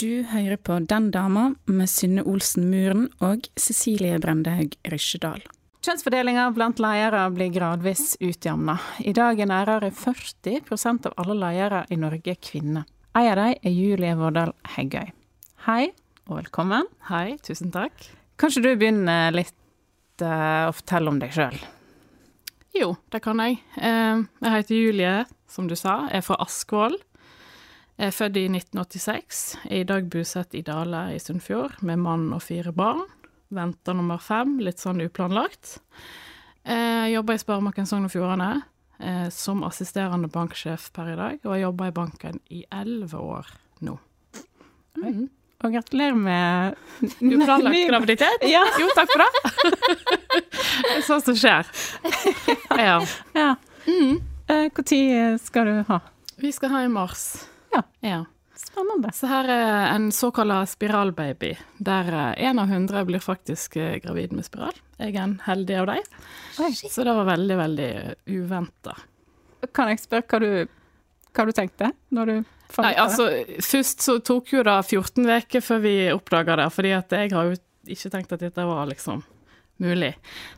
Du hører på Den dama med Synne Olsen Muren og Cecilie Brendehaug Rysjedal. Kjønnsfordelinga blant ledere blir gradvis utjamna. I dag er nærmere 40% av alle ledere i Norge kvinner. En av dem er Julie Vårdal Heggøy. Hei og velkommen. Hei, tusen takk. Kanskje du begynner litt uh, å fortelle om deg sjøl? Jo, det kan jeg. Uh, Jeg heter Julie, som du sa, Jeg er fra Askvoll. Jeg er født i 1986. Er i dag bosatt i Dale i Sunnfjord med mann og fire barn. Venter nummer fem, litt sånn uplanlagt. Jeg jobber i Sparebanken Sogn og Fjordane eh, som assisterende banksjef per i dag, og jeg jobber i banken i elleve år nå. Mm. Og gratulerer med Uplanlagt graviditet? Ja. Jo, takk for det. Sånt som skjer. Ja. ja. Når skal du ha? Vi skal ha i mars. Ja. ja. Spennende. Så her er en såkalt spiralbaby, der én av hundre blir faktisk eh, gravid med spiral. Jeg er en heldig av dem. Så det var veldig, veldig uventa. Kan jeg spørre hva du, hva du tenkte når du fant Nei, det? altså, først så tok jo det 14 uker før vi oppdaga det, fordi at jeg har jo ikke tenkt at dette var liksom mulig.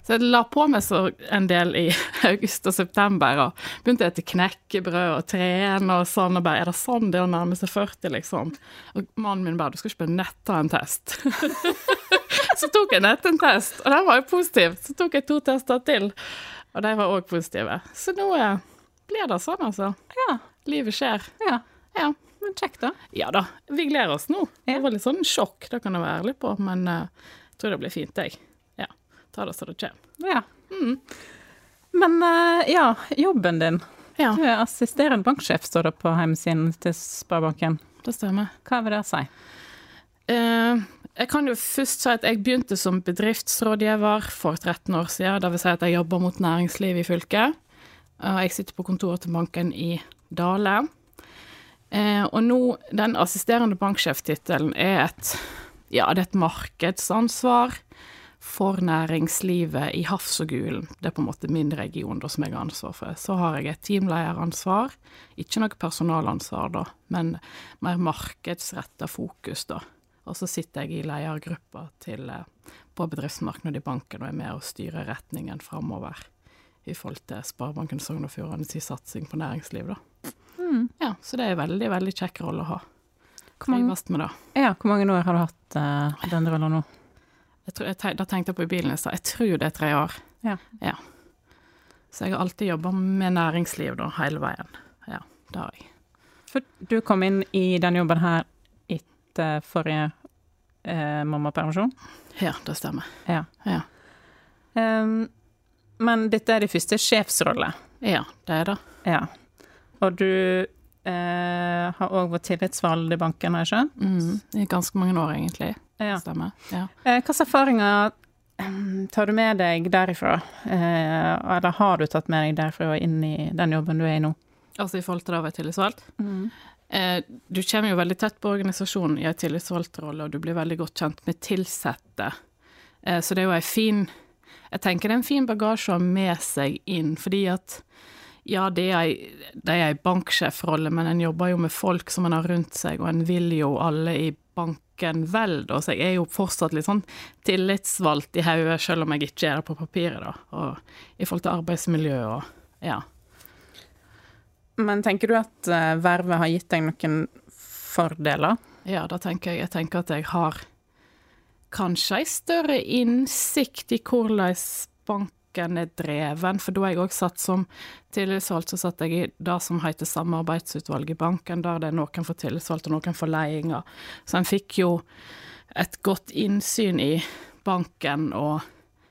Så jeg la på meg så en del i august og september, og begynte å spise knekkebrød og trene og sånn, og bare Er det sånn det er å nærme seg 40, liksom? Og mannen min bare Du skal ikke bare nett ta en test. så tok jeg nett en test, og den var jo positiv. Så tok jeg to tester til, og de var òg positive. Så nå eh, blir det sånn, altså. Ja. Livet skjer. Ja, Ja. men kjekt da. Ja da, vi gleder oss nå. Ja. Det var litt sånn sjokk, det kan jeg være ærlig på, men eh, jeg tror det blir fint, jeg. Ta det så det kommer. Ja. Men eh, ja, jobben din. Ja, Du er assisterende banksjef, står det på hjemmesiden til Sparebanken. det stemmer. Hva vil det si? Eh, jeg kan jo først si at jeg begynte som bedriftsrådgiver for 13 år siden. Dvs. si at jeg jobber mot næringslivet i fylket. Jeg sitter på kontoret til banken i Dale. Eh, og nå, den assisterende banksjeftittelen er et ja, det er et markedsansvar for næringslivet i Hafs og Gulen. Det er på en måte min region da, som jeg har ansvar for. Så har jeg et teamlederansvar. Ikke noe personalansvar, da, men mer markedsretta fokus, da. Og så sitter jeg i ledergruppa til, eh, på bedriftsmarkedet i banken og er med og styrer retningen framover i forhold til Sparebanken Sogn og Fjordane sin satsing på næringsliv, da. Ja, så det er en veldig, veldig kjekk rolle å ha. Hvor mange, med det. ja, hvor mange år har du hatt uh, den rollen nå? Tror, jeg, da tenkte jeg på i bilen i stad. Jeg tror det er tre år. Ja. Så jeg har alltid jobba med næringsliv da, hele veien. Ja, det har jeg. For du kom inn i den jobben her etter forrige eh, mammapermisjon. Ja, det stemmer. Ja. Ja. Um, men dette er din første sjefsrolle. Ja, det er det. Ja. Og du eh, har òg vært tillitsvalgt i banken, har jeg skjønt? Mm, I ganske mange år, egentlig. Ja. Stemmer. Ja. Eh, Hvilke erfaringer tar du med deg derifra? Eh, eller har du tatt med deg derifra og inn i den jobben du er i nå? Altså i forhold til det å være tillitsvalgt. Mm. du kommer jo veldig tett på organisasjonen i en tillitsvalgtrolle, og du blir veldig godt kjent med tilsatte. Eh, så det er jo en fin Jeg tenker det er en fin bagasje å ha med seg inn, fordi at ja, det er ei, er banksjefrolle, men en jobber jo med folk som en har rundt seg, og en vil jo alle i banken vel, da. Så jeg er jo fortsatt litt sånn tillitsvalgt i hodet, selv om jeg ikke er det på papiret, da. Og i forhold til arbeidsmiljø og ja. Men tenker du at eh, vervet har gitt deg noen fordeler? Ja, da tenker jeg, jeg tenker at jeg har kanskje ei større innsikt i hvordan banken er dreven, for da jeg òg satt som tillitsvalgt, så satt jeg i det som heter samarbeidsutvalget i banken, der det er noen for tillitsvalgte og noen for ledelser. Så en fikk jo et godt innsyn i banken og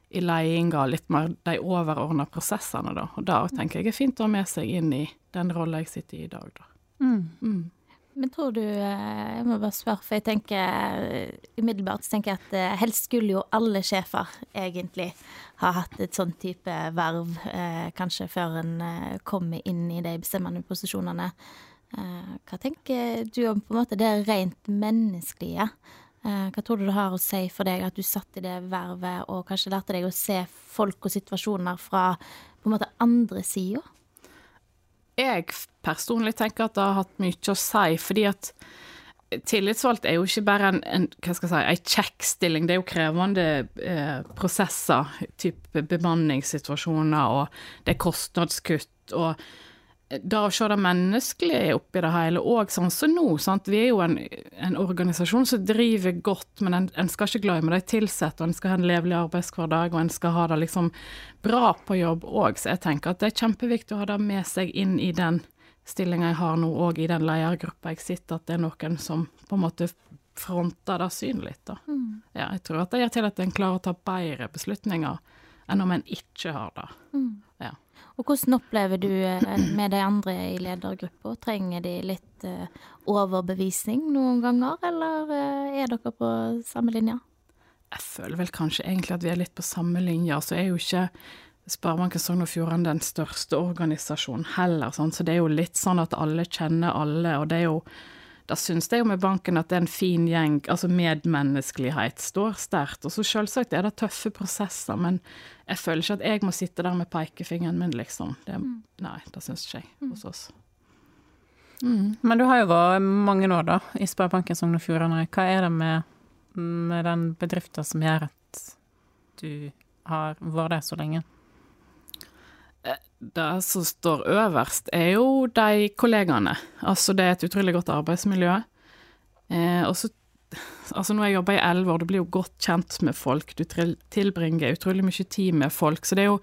i ledelsen, litt mer de overordna prosessene, da. Og det tenker jeg er fint å ha med seg inn i den rolla jeg sitter i i dag, da. Mm. Men tror du eh, Jeg må bare spørre, for jeg tenker eh, umiddelbart så tenker jeg at eh, helst skulle jo alle sjefer egentlig ha hatt et sånn type verv, kanskje før en kommer inn i de bestemmende posisjonene. Hva tenker du om på en måte det rent menneskelige? Hva tror du det har å si for deg at du satt i det vervet, og kanskje lærte deg å se folk og situasjoner fra på en måte andre sida? Jeg personlig tenker at det har hatt mye å si, fordi at tillitsvalgt er jo ikke bare en, en hva skal jeg si, en kjekkstilling, det er jo krevende eh, prosesser, type bemanningssituasjoner, og det er kostnadskutt, og det å se det menneskelige oppi det hele òg, sånn som så nå. Sant? Vi er jo en, en, organisasjon som driver godt, men en, en skal ikke glemme de ansatte, en skal ha en levelig arbeidshverdag, og en skal ha det liksom bra på jobb òg. Så jeg tenker at det er kjempeviktig å ha det med seg inn i den stillinga jeg har nå, og i den ledergruppa jeg sitter, at det er noen som på en måte fronter det synlig. da. Mm. Ja, jeg tror at det gjør til at en klarer å ta bedre beslutninger enn om en ikke har det. Mm. Ja. Og hvordan opplever du eh, med de andre i ledergruppa? Trenger de litt uh, overbevisning noen ganger, eller uh, er dere på samme linje? Jeg føler vel kanskje egentlig at vi er litt på samme linje. Så er jo ikke Sparebanken Sogn og Fjordane den største organisasjonen heller, sånn. så det er jo litt sånn at alle kjenner alle, og det er jo da syns jeg jo med banken at det er en fin gjeng, altså medmenneskelighet står sterkt. Og så selvsagt er det tøffe prosesser, men jeg føler ikke at jeg må sitte der med pekefingeren min, liksom. Det, mm. Nei, det syns ikke jeg mm. hos oss. Mm. Men du har jo vært mange år da, i Sparebanken Sogn og Fjordane. Hva er det med, med den bedriften som gjør at du har vært der så lenge? Det som står øverst, er jo de kollegaene. Altså, det er et utrolig godt arbeidsmiljø. Eh, og så Altså, når jeg jobber i elleve år, du blir jo godt kjent med folk. Du tilbringer utrolig mye tid med folk. Så det er jo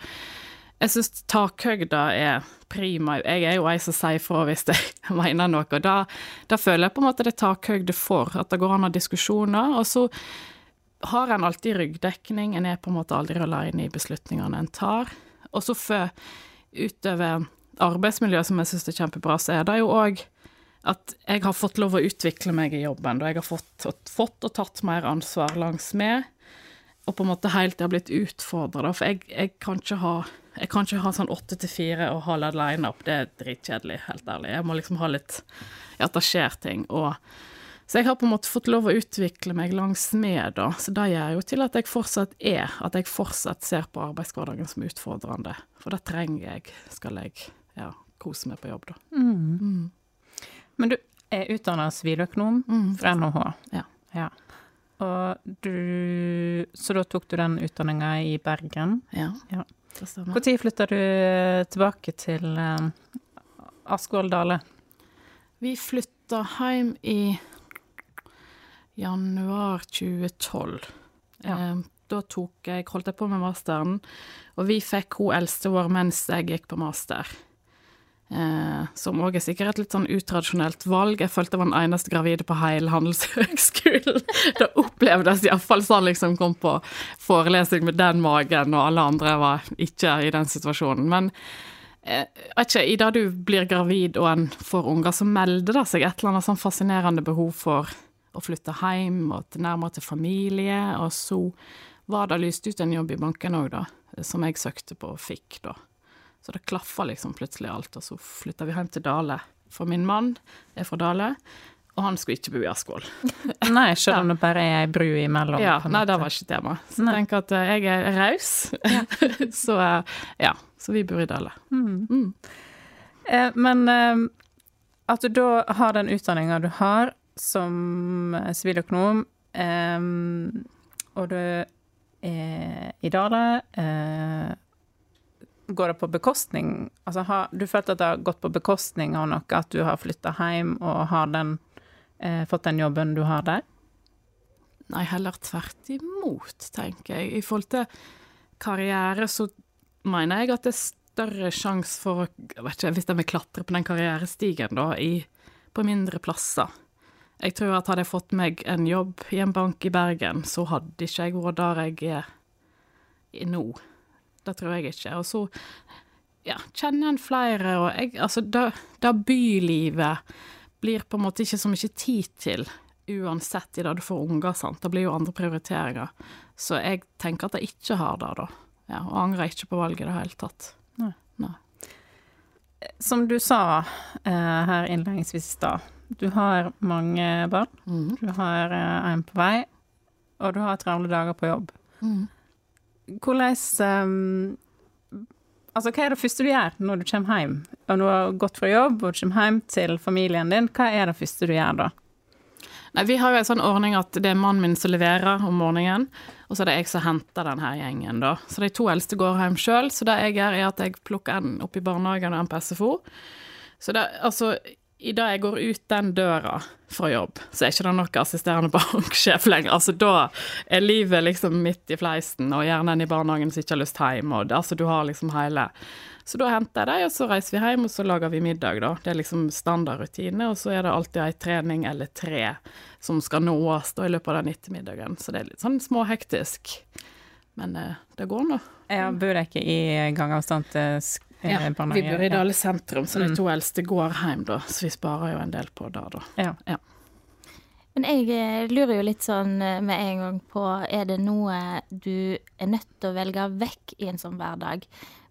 Jeg syns takhøgda er prima. Jeg er jo ei som sier fra hvis jeg mener noe. Og da, da føler jeg på en måte det er takhøgde for, at det går an å ha diskusjoner. Og så har en alltid ryggdekning. En er på en måte aldri alene i beslutningene en tar. Og så for utover arbeidsmiljøet, som jeg syns er kjempebra, så er det jo òg at jeg har fått lov å utvikle meg i jobben, og jeg har fått, fått og tatt mer ansvar langs med, og på en måte helt til jeg har blitt utfordra, for jeg, jeg, kan ikke ha jeg kan ikke ha sånn åtte til fire og ha line-up, det er dritkjedelig, helt ærlig. Jeg må liksom ha litt at det skjer ting. og så jeg har på en måte fått lov å utvikle meg langs med, da. Så det gjør jo til at jeg fortsatt er, at jeg fortsatt ser på arbeidshverdagen som utfordrende. For det trenger jeg, skal jeg ja, kose meg på jobb, da. Mm. Mm. Men du er utdanna siviløkonom mm, fra NHH. Ja. ja. Og du Så da tok du den utdanninga i Bergen? Ja. ja. Når flytta du tilbake til um, Askvoll Dale? Vi flytta hjem i januar 2012. Ja. Eh, da tok jeg, holdt jeg på med masteren, og vi fikk hun eldste vår mens jeg gikk på master. Eh, som òg er sikkert et litt sånn utradisjonelt valg. Jeg følte jeg var den eneste gravide på hele Handelshøgskolen. det opplevdes iallfall sånn liksom kom på forelesning med den magen, og alle andre var ikke i den situasjonen. Men eh, ikke, i det du blir gravid og en får unger, så melder det seg et eller annet sånn fascinerende behov for å flytta hjem og nærmere til familie. Og så var det lyst ut en jobb i banken òg, da, som jeg søkte på og fikk, da. Så det klaffa liksom plutselig alt, og så flytta vi hjem til Dale. For min mann er fra Dale, og han skulle ikke bo i Askvoll. nei, selv om det bare er ei bru imellom. Ja, nei, det var ikke tema. Så jeg tenker at eh, jeg er raus. Ja. så eh, ja, så vi bor i Dale. Mm. Mm. Eh, men eh, at du da har den utdanninga du har, som siviløkonom, um, og du er i Dale uh, Går det på bekostning Altså, har du følt at det har gått på bekostning av noe, at du har flytta hjem og har den, fått den jobben du har der? Nei, heller tvert imot, tenker jeg. I forhold til karriere så mener jeg at det er større sjanse for å vet ikke, Hvis de vil klatre på den karrierestigen, da, i, på mindre plasser. Jeg tror at hadde jeg fått meg en jobb i en bank i Bergen, så hadde ikke jeg vært der jeg er nå. Det tror jeg ikke. Og så ja, kjenner en flere, og jeg Altså, det, det bylivet blir på en måte ikke så mye tid til uansett i det du får unger, sant. Det blir jo andre prioriteringer. Så jeg tenker at jeg ikke har det, da. Ja, og angrer ikke på valget i det hele tatt. Nei. Nei. Som du sa eh, her innledningsvis i stad, du har mange barn. Mm. Du har eh, en på vei, og du har travle dager på jobb. Mm. Hvordan um, Altså, hva er det første du gjør når du kommer hjem? Og du har gått fra jobb og kommer hjem til familien din, hva er det første du gjør da? Nei, vi har jo en sånn ordning at det er mannen min som leverer om morgenen, og så er det jeg som henter denne gjengen, da. Så de to eldste går hjem sjøl, så det jeg gjør, er at jeg plukker en opp i barnehagen og en på SFO. Så det, altså, i det jeg går ut den døra fra jobb, så er ikke det noe assisterende banksjef lenger. Altså, da er livet liksom midt i fleisen, og gjerne en i barnehagen som ikke har lyst hjem, og altså, du har liksom hele så da henter jeg dem, og så reiser vi hjem, og så lager vi middag, da. Det er liksom standardrutine, og så er det alltid ei trening eller tre som skal nås da i løpet av den ettermiddagen. Så det er litt sånn småhektisk. Men eh, det går nå. Ja, bor jeg ikke i gangavstand til sk- eh, Ja, vi bor i Dale sentrum, så de Mm. to eldste går hjem, da. Så vi sparer jo en del på det, da. Ja. Men jeg eh, lurer jo litt sånn eh, med en gang på Er det noe du er nødt til å velge vekk i en sånn hverdag?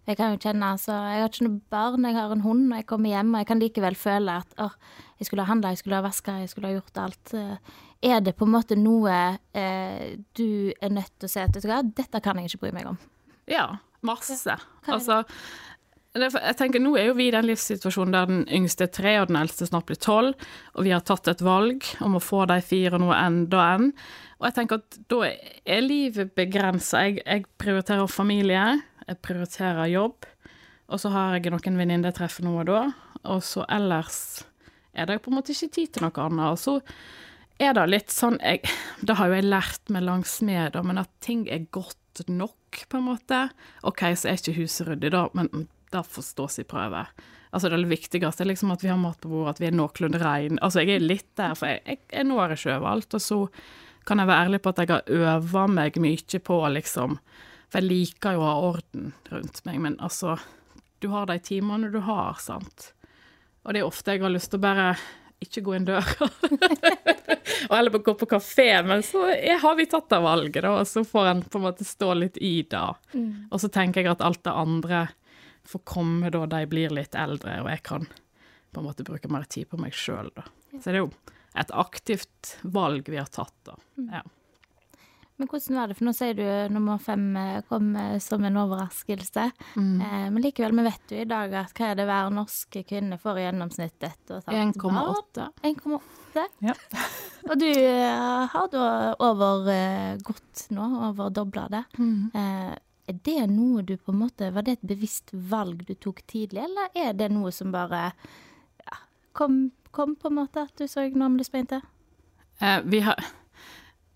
Jeg kan jo kjenne, altså, jeg har ikke noe barn, jeg har en hund, og jeg kommer hjem, og jeg kan likevel føle at åh, jeg skulle ha handla, jeg skulle ha vaska, jeg skulle ha gjort alt. Eh, Er det på en måte noe eh, du er nødt til å si at dette kan jeg ikke bry meg om? Ja, masse. Er? Altså, jeg tenker, Nå er jo vi i den livssituasjonen der den yngste er tre, og den eldste snart blir tolv, og vi har tatt et valg om å få de fire noe enda enn. Og jeg tenker at da er livet begrensa. Jeg, jeg prioriterer familie, jeg prioriterer jobb, og så har jeg noen venninner jeg treffer nå og da, og så ellers er det på en måte ikke tid til noe annet. Og så er det litt sånn jeg, Det har jo jeg lært meg langs med, men at ting er godt nok, på en måte. OK, så er ikke huset ryddig, da, men det forstås stå sin prøve. Altså Det viktigste er liksom at vi har mat på bordet, at vi er noenlunde reine. Altså, jeg er litt der, for jeg, jeg, jeg når ikke overalt. Og så kan jeg være ærlig på at jeg har øva meg mye på liksom For jeg liker jo å ha orden rundt meg, men altså Du har de timene du har, sant. Og det er ofte jeg har lyst til å bare ikke gå inn døra. og heller gå på kafé, men så har vi tatt det valget, da, og så får en på en måte stå litt i det. Og så tenker jeg at alt det andre får komme da de blir litt eldre, og jeg kan på en måte bruke mer tid på meg sjøl, da. Så det er jo et aktivt valg vi har tatt, da. Ja. Men hvordan var det, for nå sier du nummer fem eh, kom eh, som en overraskelse. Eh, men likevel, vi vet jo i dag at hva er det hver norske kvinne får i gjennomsnitt ha tatt barn? 1,8. 1,8. Ja. Og du eh, har da overgått nå, overdobla det. Eh, er det noe du på en måte Var det et bevisst valg du tok tidlig, eller er det noe som bare ja, kom, kom på en måte, at du så navlespeinte? Eh, vi har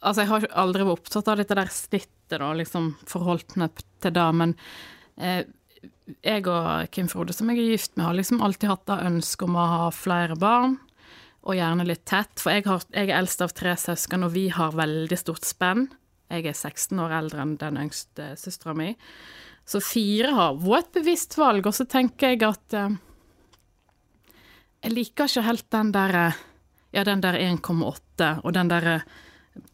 Altså, jeg har aldri vært opptatt av dette der snittet, da, liksom forholdt meg til det, men eh, jeg og Kim Frode, som jeg er gift med, har liksom alltid hatt det ønsket om å ha flere barn, og gjerne litt tett, for jeg, har, jeg er eldst av tre søsken, og vi har veldig stort spenn. Jeg er 16 år eldre enn den yngste søstera mi. Så fire har vært et bevisst valg, og så tenker jeg at eh, Jeg liker ikke helt den der eh, Ja, der 1,8 og den der eh,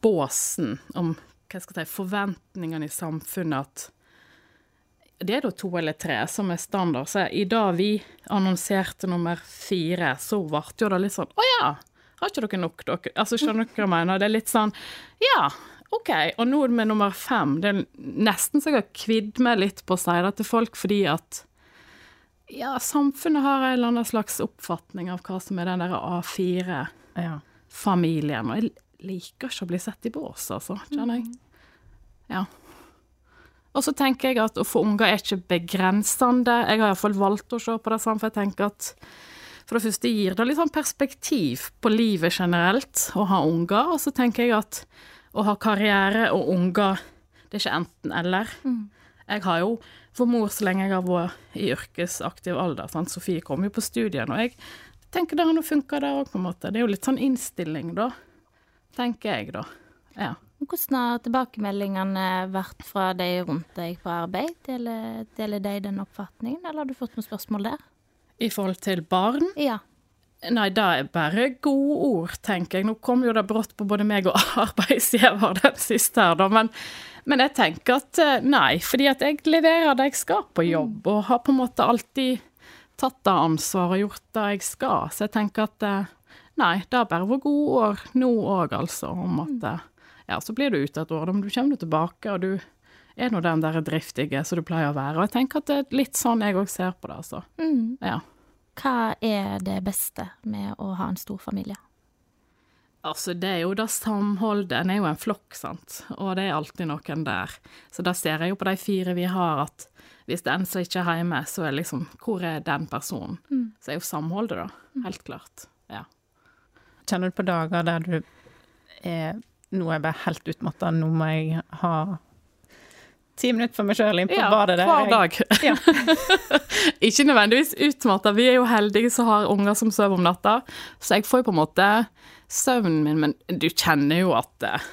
båsen om hva jeg si, forventningene i samfunnet at det er da to eller tre som er standard. Så i dag vi annonserte nummer fire, så ble jo det litt sånn Å ja, har ikke dere nok, dere? Altså, skjønner dere hva jeg mener? Det er litt sånn Ja, OK. Og nå med nummer fem, det er nesten så jeg har kvidd meg litt på å si det til folk, fordi at ja, samfunnet har en eller annen slags oppfatning av hva som er den der A4-familien. Og jeg liker ikke å bli sett i bås, altså, kjenner jeg. Ja. Og så tenker jeg at å få unger er ikke begrensende. Jeg har iallfall valgt å se på det sånn, for jeg tenker at for det første gir det litt sånn perspektiv på livet generelt å ha unger. Og så tenker jeg at å ha karriere og unger, det er ikke enten-eller. Jeg har jo for mor så lenge jeg har vært i yrkesaktiv alder. Sant? Sofie kom jo på studien, og jeg tenker det har nå funka, det òg, på en måte. Det er jo litt sånn innstilling, da. Tenker jeg, da. Ja. Hvordan har tilbakemeldingene vært fra de rundt deg på arbeid? Deler, deler de den oppfatningen, eller har du fått noen spørsmål der? I forhold til barn Ja. Nei, det er bare gode ord, tenker jeg. Nå kom jo det brått på både meg og arbeidsgiver, den siste her, da. Men, men, jeg tenker at eh, nei, fordi at jeg leverer det jeg skal på jobb, og har på en måte alltid tatt det ansvaret og gjort det jeg skal. Så jeg tenker at eh, nei, det har bare vært gode år nå òg, altså. Om at eh, ja, så blir du ute et år, men du kommer tilbake, og du er nå den der driftige som du pleier å være. Og jeg tenker at det er litt sånn jeg òg ser på det, altså. Mm. Ja. Hva er det beste med å ha en stor familie? Altså, det er jo det samholdet. En er jo en flokk, sant, og det er alltid noen der. Så da ser jeg jo på de fire vi har, at hvis det er en som ikke er hjemme, så er liksom Hvor er den personen? Mm. Så er jo samholdet, da. Helt klart. Ja. Kjenner du på dager der du er Nå er jeg bare helt utmatta, nå må jeg ha ti minutter for meg sjøl inn på ja, badet. Der. Hver dag. Ja. ikke nødvendigvis utmatta. Vi er jo heldige som har unger som sover om natta, så jeg får jo på en måte søvnen min, men du kjenner jo at eh,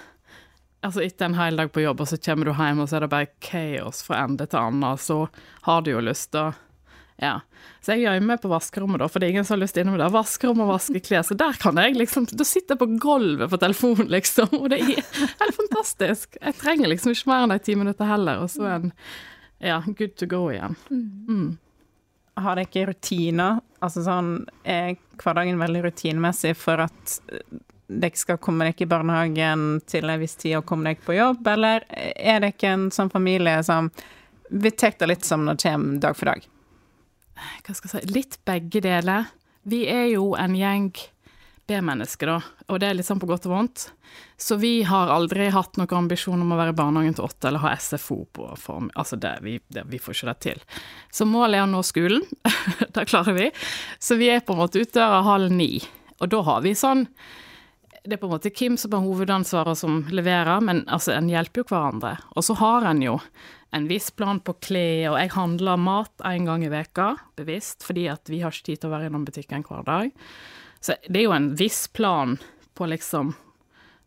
Altså Etter en hel dag på jobb, og så kommer du hjem, og så er det bare kaos fra ende til annen, så har du jo lyst til å ja. Så jeg gjemmer på vaskerommet, da, for det er ingen som har lyst innom det. Vaskerom og vaske klær. Så der kan jeg liksom Da sitter jeg på gulvet på telefonen, liksom. Og det er helt fantastisk. Jeg trenger liksom ikke mer enn de ti minutter heller, og så er en ja, good to go igjen. Mm. Har dere rutiner? Altså sånn Er hverdagen veldig rutinemessig for at dere skal komme dere i barnehagen til en viss tid og komme dere på jobb, eller er dere en sånn familie som Vi tar det litt som det kommer dag for dag? Hva skal jeg si Litt begge deler. Vi er jo en gjeng B-mennesker, da, og det er litt sånn på godt og vondt. Så vi har aldri hatt noen ambisjon om å være barnehagen til åtte eller ha SFO på form. Altså, det, vi, det, vi får ikke det til. Så målet er å nå skolen. det klarer vi. Så vi er på en måte ute døra halv ni. Og da har vi sånn Det er på en måte Kim som er hovedansvaret som leverer, men altså, en hjelper jo hverandre. Og så har en jo en viss plan på klær, og jeg handler mat en gang i veka, bevisst, fordi at vi har ikke tid til å være innom butikken hver dag. Så det er jo en viss plan på liksom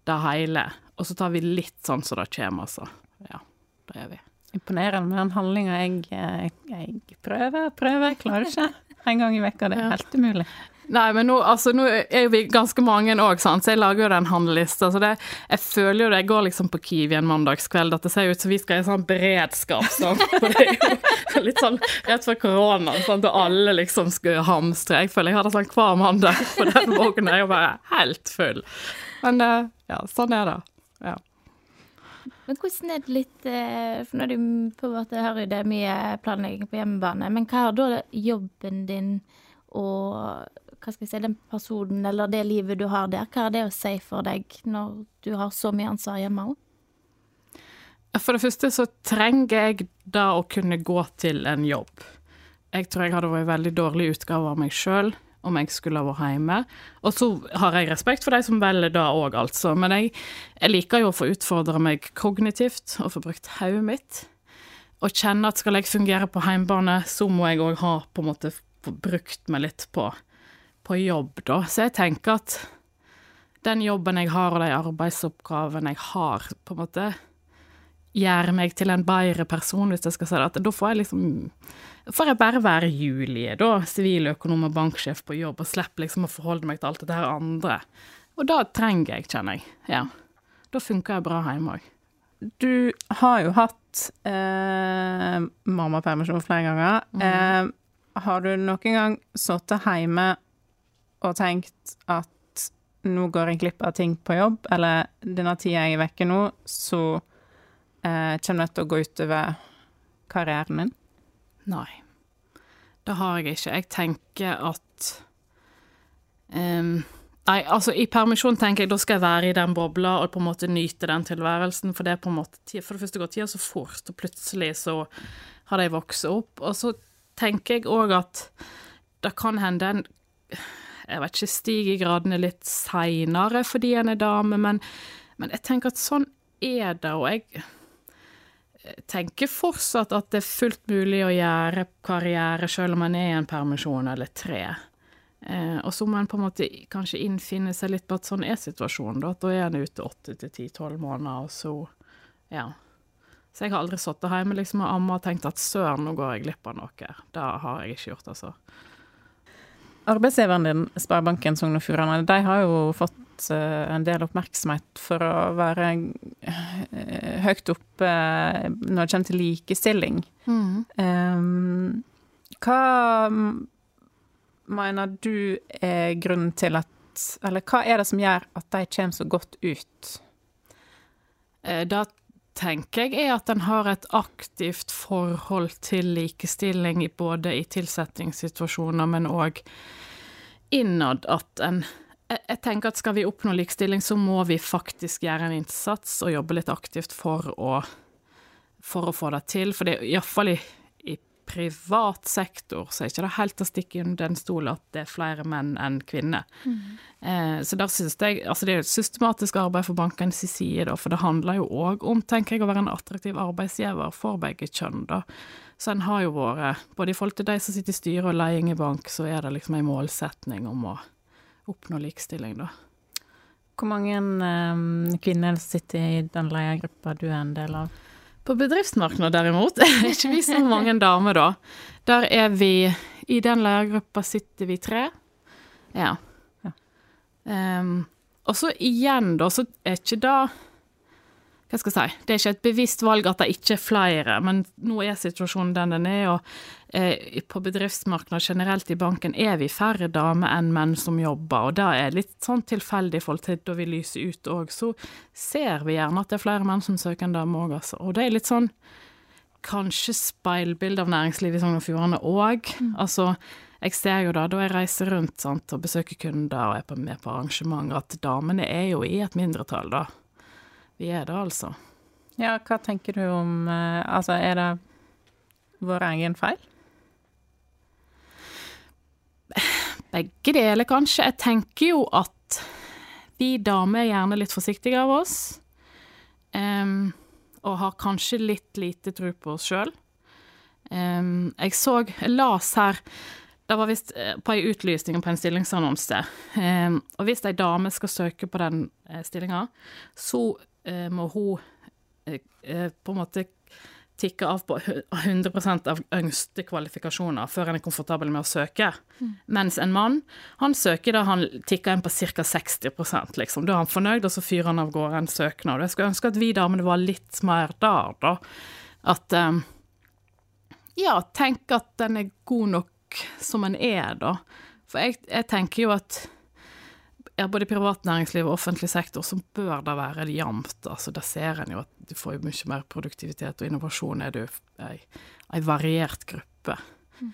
det hele, og så tar vi litt sånn som så det kommer, altså. Ja, det gjør vi. Imponerende med den handlinga. Jeg, jeg, jeg, prøver, prøver, klarer ikke en gang i veka. Det er helt umulig. Nei, men nå, altså, nå er jo vi ganske mange òg, så jeg lager jo den handlelista. Så det, jeg føler jo det, jeg går liksom på Kiwi en mandagskveld, at det ser ut som vi skal i sånn beredskap. Sånn. For det er jo litt sånn rett før korona, sånn, da alle liksom skulle hamstre. Jeg føler jeg har det sånn hver mandag, for den vognen er jo bare helt full. Men eh, ja, sånn er det. Ja. Men hvordan er det litt For nå er du på en måte hører det mye planlegging på hjemmebane, men hva har da jobben din og hva skal jeg si, den personen eller det livet du har der, hva er det å si for deg når du har så mye ansvar hjemme òg? For det første så trenger jeg da å kunne gå til en jobb. Jeg tror jeg hadde vært en veldig dårlig utgave av meg sjøl om jeg skulle ha vært hjemme. Og så har jeg respekt for de som velger det òg, altså. Men jeg, jeg, liker jo å få utfordre meg kognitivt og få brukt hodet mitt. Og kjenne at skal jeg fungere på hjemmebane, så må jeg òg ha på en måte brukt meg litt på på jobb, da. Så jeg tenker at den jobben jeg har, og de arbeidsoppgavene jeg har, på en måte gjør meg til en bedre person, hvis jeg skal si det. Da får jeg liksom får jeg bare være Julie, da, siviløkonom og banksjef på jobb, og slipper liksom å forholde meg til alt det her andre. Og da trenger jeg, kjenner jeg. Ja. Da funker jeg bra hjemme òg. Du har jo hatt eh, mammapermisjon flere ganger. Mm. Eh, har du noen gang sittet hjemme og tenkt at nå går jeg glipp av ting på jobb, eller denne tida jeg er vekke nå, så eh, kommer det til å gå utover karrieren min? Nei. Det har jeg ikke. Jeg tenker at um, Nei, altså i permisjon tenker jeg da skal jeg være i den bobla og på en måte nyte den tilværelsen, for det er på en måte For det første går tida så fort, og plutselig så har de vokst opp. Og så tenker jeg òg at det kan hende en jeg vet ikke, stiger gradene litt seinere fordi en er dame, men, men, jeg tenker at sånn er det, og jeg tenker fortsatt at det er fullt mulig å gjøre karriere selv om man er i en permisjon eller tre. Eh, og så må en på en måte kanskje innfinne seg litt på at sånn er situasjonen, da. At da er en ute åtte til ti-tolv måneder, og så ja. Så jeg har aldri sittet hjemme liksom, og amma og tenkt at søren, nå går jeg glipp av noe. Det har jeg ikke gjort, altså. Arbeidsgiveren din, Sparebanken Sogn og Fjordane, de har jo fått uh, en del oppmerksomhet for å være uh, høyt oppe når det kommer til likestilling. Mm. Hva mener du er grunnen til at Eller hva er det som gjør at de kommer så godt ut? Da tenker jeg, er at en har et aktivt forhold til likestilling både i tilsettingssituasjoner, men òg innad at en jeg tenker at skal vi oppnå likestilling, så må vi faktisk gjøre en innsats og jobbe litt aktivt for å, for å få det til. For det er iallfall i privat sektor så er ikke det helt å stikke under den stol at det er flere menn enn kvinner. Mm. Eh, så der synes jeg Altså det er jo et systematisk arbeid for bankenes side, da, for det handler jo òg om, tenker jeg, å være en attraktiv arbeidsgiver for begge kjønn, da. Så en har jo vært Både i forhold til de som sitter i styret og leding i bank, så er det liksom en målsetning om å oppnå likestilling, da. Hvor mange um, kvinner sitter i den ledergruppa du er en del av? På bedriftsmarkedet derimot er ikke vi så mange damer, da. Der er vi I den lærergruppa sitter vi tre. Ja. ja. Um, og så igjen, da, så er ikke da hva skal jeg si, Det er ikke et bevisst valg at det ikke er flere, men nå er situasjonen den den er. og eh, På bedriftsmarkedet generelt i banken er vi færre damer enn menn som jobber. og Det er litt sånn tilfeldig i forhold til da vi lyser ut òg. Så ser vi gjerne at det er flere menn som søker en dame òg, altså. Og det er litt sånn kanskje speilbilde av næringslivet i Sogn og Fjordane òg. Mm. Altså, jeg ser jo da, da jeg reiser rundt sant, og besøker kunder og er med på arrangementer, at damene er jo i et mindretall, da. Vi er det, altså. Ja, hva tenker du om eh, Altså, er det vår egen feil? Begge deler, kanskje. Jeg tenker jo at vi damer er gjerne litt forsiktige av oss. Um, og har kanskje litt lite tro på oss sjøl. Um, jeg så Jeg las her det var visst eh, på ei utlysning på en stillingsannonse. Um, og hvis ei dame skal søke på den eh, stillinga, så må hun eh, eh, på en måte tikke av på 100% av yngste kvalifikasjoner før en er komfortabel med å søke. Mm. Mens en mann, han søker da han tikker inn på ca. 60 liksom. Da er han fornøyd, og så fyrer han av gårde en søknad. Jeg skulle ønske at vi damene var litt mer der, da. At um, Ja, tenk at den er god nok som en er, da. For jeg, jeg tenker jo at ja, både privat næringsliv og offentlig sektor, så bør det være jevnt. Altså, der ser en jo at du får mye mer produktivitet og innovasjon er du ei, variert gruppe. Mm.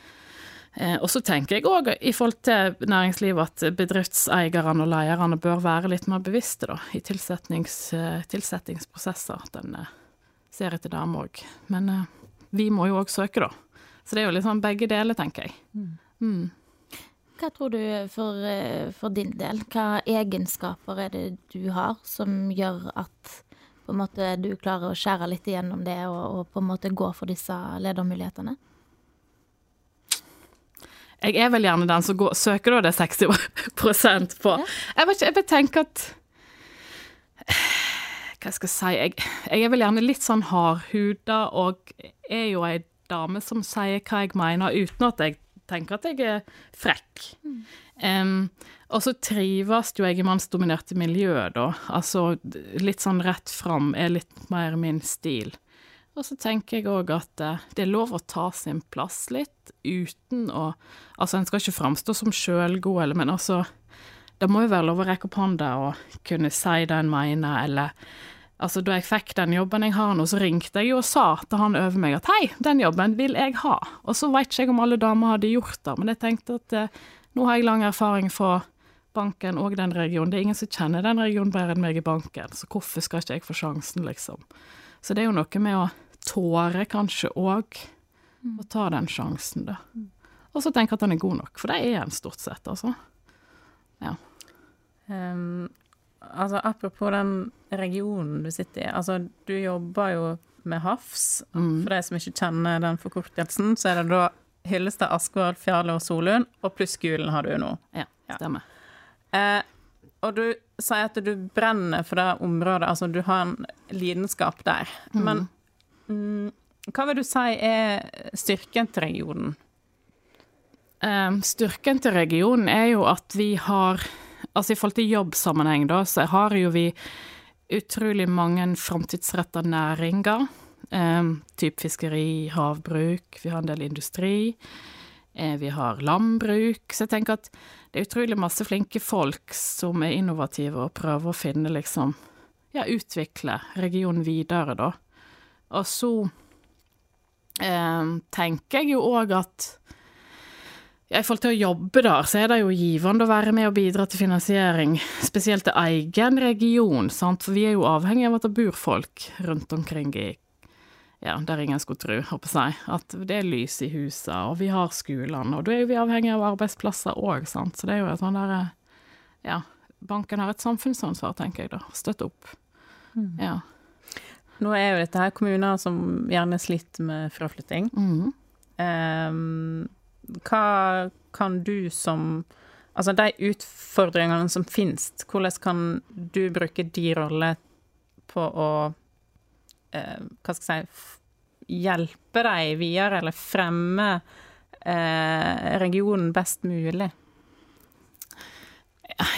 Eh, og så tenker jeg òg i forhold til næringslivet at bedriftseierne og lederne bør være litt mer bevisste da, i eh, tilsettingsprosesser. At en eh, ser etter dem òg. Men eh, vi må jo òg søke, da. Så det er jo liksom begge deler, tenker jeg. Mm. Hva tror du for, eh, for, din del? Hva egenskaper er det du har som gjør at måte du klarer å skjære litt igjennom det og, og på en måte gå for disse ledermulighetene? Jeg er vel gjerne den som går, søker da det 60 på. Jeg vet ikke, jeg bare tenker at Hva skal jeg si jeg, jeg er vel gjerne litt sånn hardhuda og er jo ei dame som sier hva jeg mener, uten at jeg tenker at jeg er frekk. Mm. Um, og så trives jo jeg i mannsdominerte miljø, da. Altså litt sånn rett fram er litt mer min stil. Og så tenker jeg òg at uh, det er lov å ta sin plass litt, uten å Altså, en skal ikke framstå som sjølgod, men altså Det må jo være lov å rekke opp hånda og kunne si det en mener, eller Altså, da jeg fikk den jobben jeg har nå, så ringte jeg jo og sa til han over meg at hei, den jobben vil jeg ha. Og så veit ikke jeg om alle damer hadde gjort det, men jeg tenkte at eh, nå har jeg lang erfaring fra banken og den regionen. Det er ingen som kjenner den regionen bedre enn meg i banken, så hvorfor skal ikke jeg få sjansen, liksom. Så det er jo noe med å tåre kanskje òg å ta den sjansen, da. Og så tenke at den er god nok, for det er en stort sett, altså. Ja. Um, altså apropos den regionen du sitter i. Altså, du jobber jo med Hafs. Mm. For de som ikke kjenner den forkortelsen, så er det da Hyllestad, Askvoll, Fjærle og Solund, og pluss Gulen har du nå. Ja, stemmer. Ja. Eh, og du sier at du brenner for det området, altså du har en lidenskap der. Mm. Men mm, hva vil du si er styrken til regionen? eh, styrken til regionen er jo at vi har Altså i forhold til jobbsammenheng, da, så har jo vi utrolig mange framtidsretta næringer. Eh, typ fiskeri, havbruk, vi har en del industri. Eh, vi har landbruk. Så jeg tenker at det er utrolig masse flinke folk som er innovative og prøver å finne liksom Ja, utvikle regionen videre, da. Og så eh, tenker jeg jo òg at I forhold til å jobbe der, så er det jo givende å være med og bidra til finansiering, spesielt til egen region, sant? for vi er jo avhengig av at det bor folk rundt omkring i ja, der ingen skulle tro, håper jeg, at det er lys i huset, og vi har skolene, og da er vi avhengig av arbeidsplasser òg, sant, så det er jo et sånn derre Ja, banken har et samfunnsansvar, tenker jeg da, støtte opp. Mm. Ja. Nå er jo dette her kommuner som gjerne sliter med fraflytting. Mm. Um, hva kan du som Altså de utfordringene som finnes, hvordan kan du bruke de roller på å eh, Hva skal jeg si Hjelpe dem videre, eller fremme eh, regionen best mulig?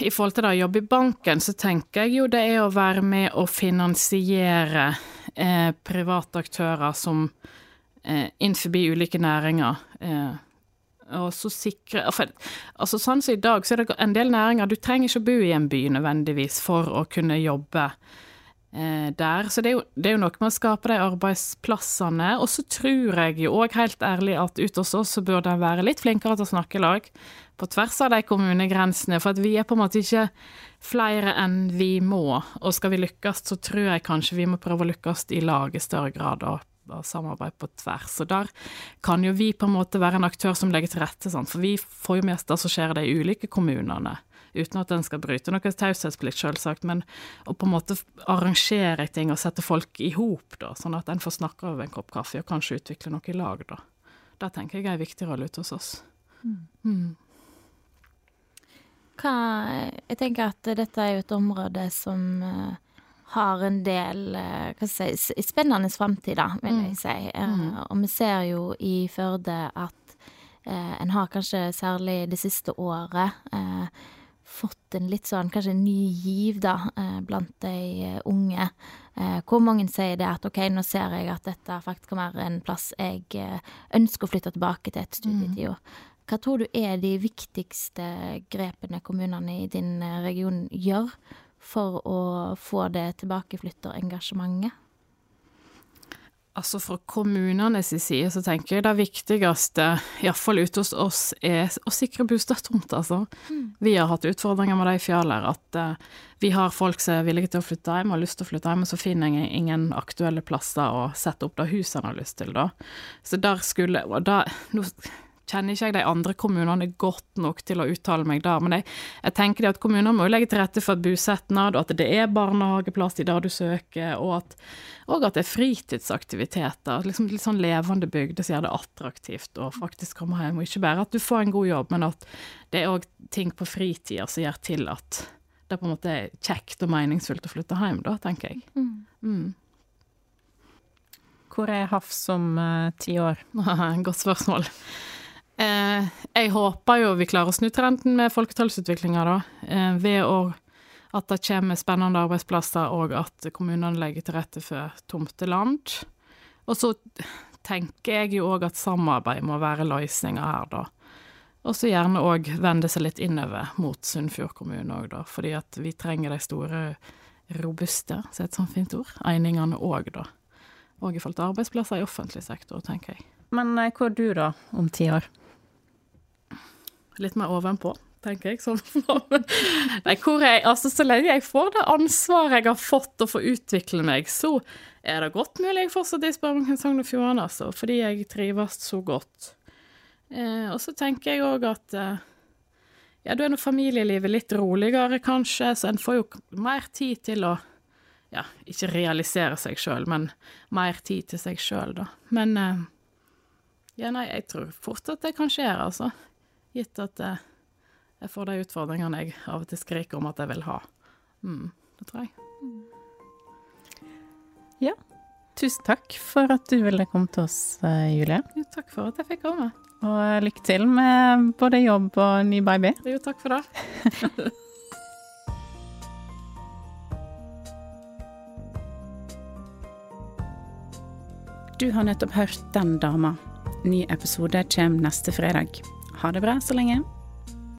I forhold til det å jobbe i banken, så tenker jeg jo det er å være med å finansiere eh, private aktører som eh, innenfor ulike næringer. Eh, og så sikre Altså sånn som i dag, så er det en del næringer Du trenger ikke å bo i en by nødvendigvis for å kunne jobbe eh, der. Så det er, jo, det er, jo, noe med å skape de arbeidsplassene. Og så tror jeg jo òg helt ærlig at ute hos oss så burde en være litt flinkere til å snakke lag. På tvers av de kommunegrensene. For at vi er på en måte ikke flere enn vi må. Og skal vi lykkes, så tror jeg kanskje vi må prøve å lykkes i lag i større grad. og og samarbeid på tvers. Og der kan jo vi på en måte være en aktør som legger til rette, sant? for vi får jo mest det som skjer i de ulike kommunene. Uten at en skal bryte noe taushetsplikt, selvsagt, men å på en måte arrangere ting og sette folk i hop, da, sånn at en får snakke over en kopp kaffe og kanskje utvikle noe i lag, da. Det tenker jeg er en viktig rolle ute hos oss. Mm. Mm. Hva Jeg tenker at dette er jo et område som uh, har en del eh, si, spennende framtid, vil mm. jeg si. Eh, mm. Og vi ser jo i Førde at eh, en har kanskje særlig det siste året eh, fått en litt sånn kanskje en ny giv, da, blant de unge. Hvor mange sier det at OK, nå ser jeg at dette faktisk kan være en plass jeg ønsker å flytte tilbake til et studietid. Mm. Hva tror du er de viktigste grepene kommunene i din region gjør for å få det tilbakeflytterengasjementet? Altså Fra kommunenes side så tenker jeg det viktigste, iallfall ute hos oss, er å sikre bostedtomt, altså. Mm. Vi har hatt utfordringer med det i Fjaler, at uh, vi har folk som er villige til å flytte hjem, og har lyst til å flytte hjem, og så finner jeg ingen aktuelle plasser å sette opp det huset en har lyst til, da. Så der skulle Og nå kjenner ikke jeg de andre kommunene godt nok til å uttale meg der, men jeg, jeg tenker at kommuner må legge til rette for bosetnad, og at det er barnehageplass i der du søker, og at, og at det er fritidsaktiviteter. Liksom litt sånn levende bygder som gjør det attraktivt å faktisk komme hjem. Og ikke bare at du får en god jobb, men at det er òg ting på fritida som gjør til at det er på en måte er kjekt og meningsfullt å flytte hjem, da, tenker jeg. Mm. Mm. Hvor er Hafs om uh, ti år? Godt spørsmål. Eh, jeg håper jo vi klarer å snu trenden med folketallsutviklinga, da. Eh, ved å, at det kommer spennende arbeidsplasser, og at kommunene legger til rette for tomteland. Og så tenker jeg jo òg at samarbeid må være løsninga her, da. Og så gjerne òg vende seg litt innover mot Sunnfjord kommune òg, da. Fordi at vi trenger de store, robuste, så er et sånt fint ord, einingene òg, da. Og i forhold til arbeidsplasser i offentlig sektor, tenker jeg. Men eh, hvor er du da, om ti år? Litt mer ovenpå, tenker jeg. Sånn. Nei, jeg, altså, så lenge jeg får det ansvaret jeg har fått å få utvikle meg, så er det godt mulig jeg fortsatt er i Sparebanken Sogn og Fjordane, altså, fordi jeg trives så godt. Eh, og så tenker jeg òg at eh, ja, da er nå familielivet litt roligere, kanskje, så en får jo mer tid til å ja, ikke realisere seg sjøl, men mer tid til seg sjøl, da. Men eh, ja, nei, jeg tror fort at det kan skje, altså gitt at jeg får de utfordringene jeg av og til skriker om at jeg vil ha. Mm, det tror jeg. Mm. Ja. Tusen takk for at du ville komme til oss, eh, Julie. Jo, takk for at jeg fikk komme. Og eh, lykke til med både jobb og ny baby. Jo, takk for det. du har nettopp hørt Den dama. Ny episode kommer neste fredag. Ha det bra så lenge.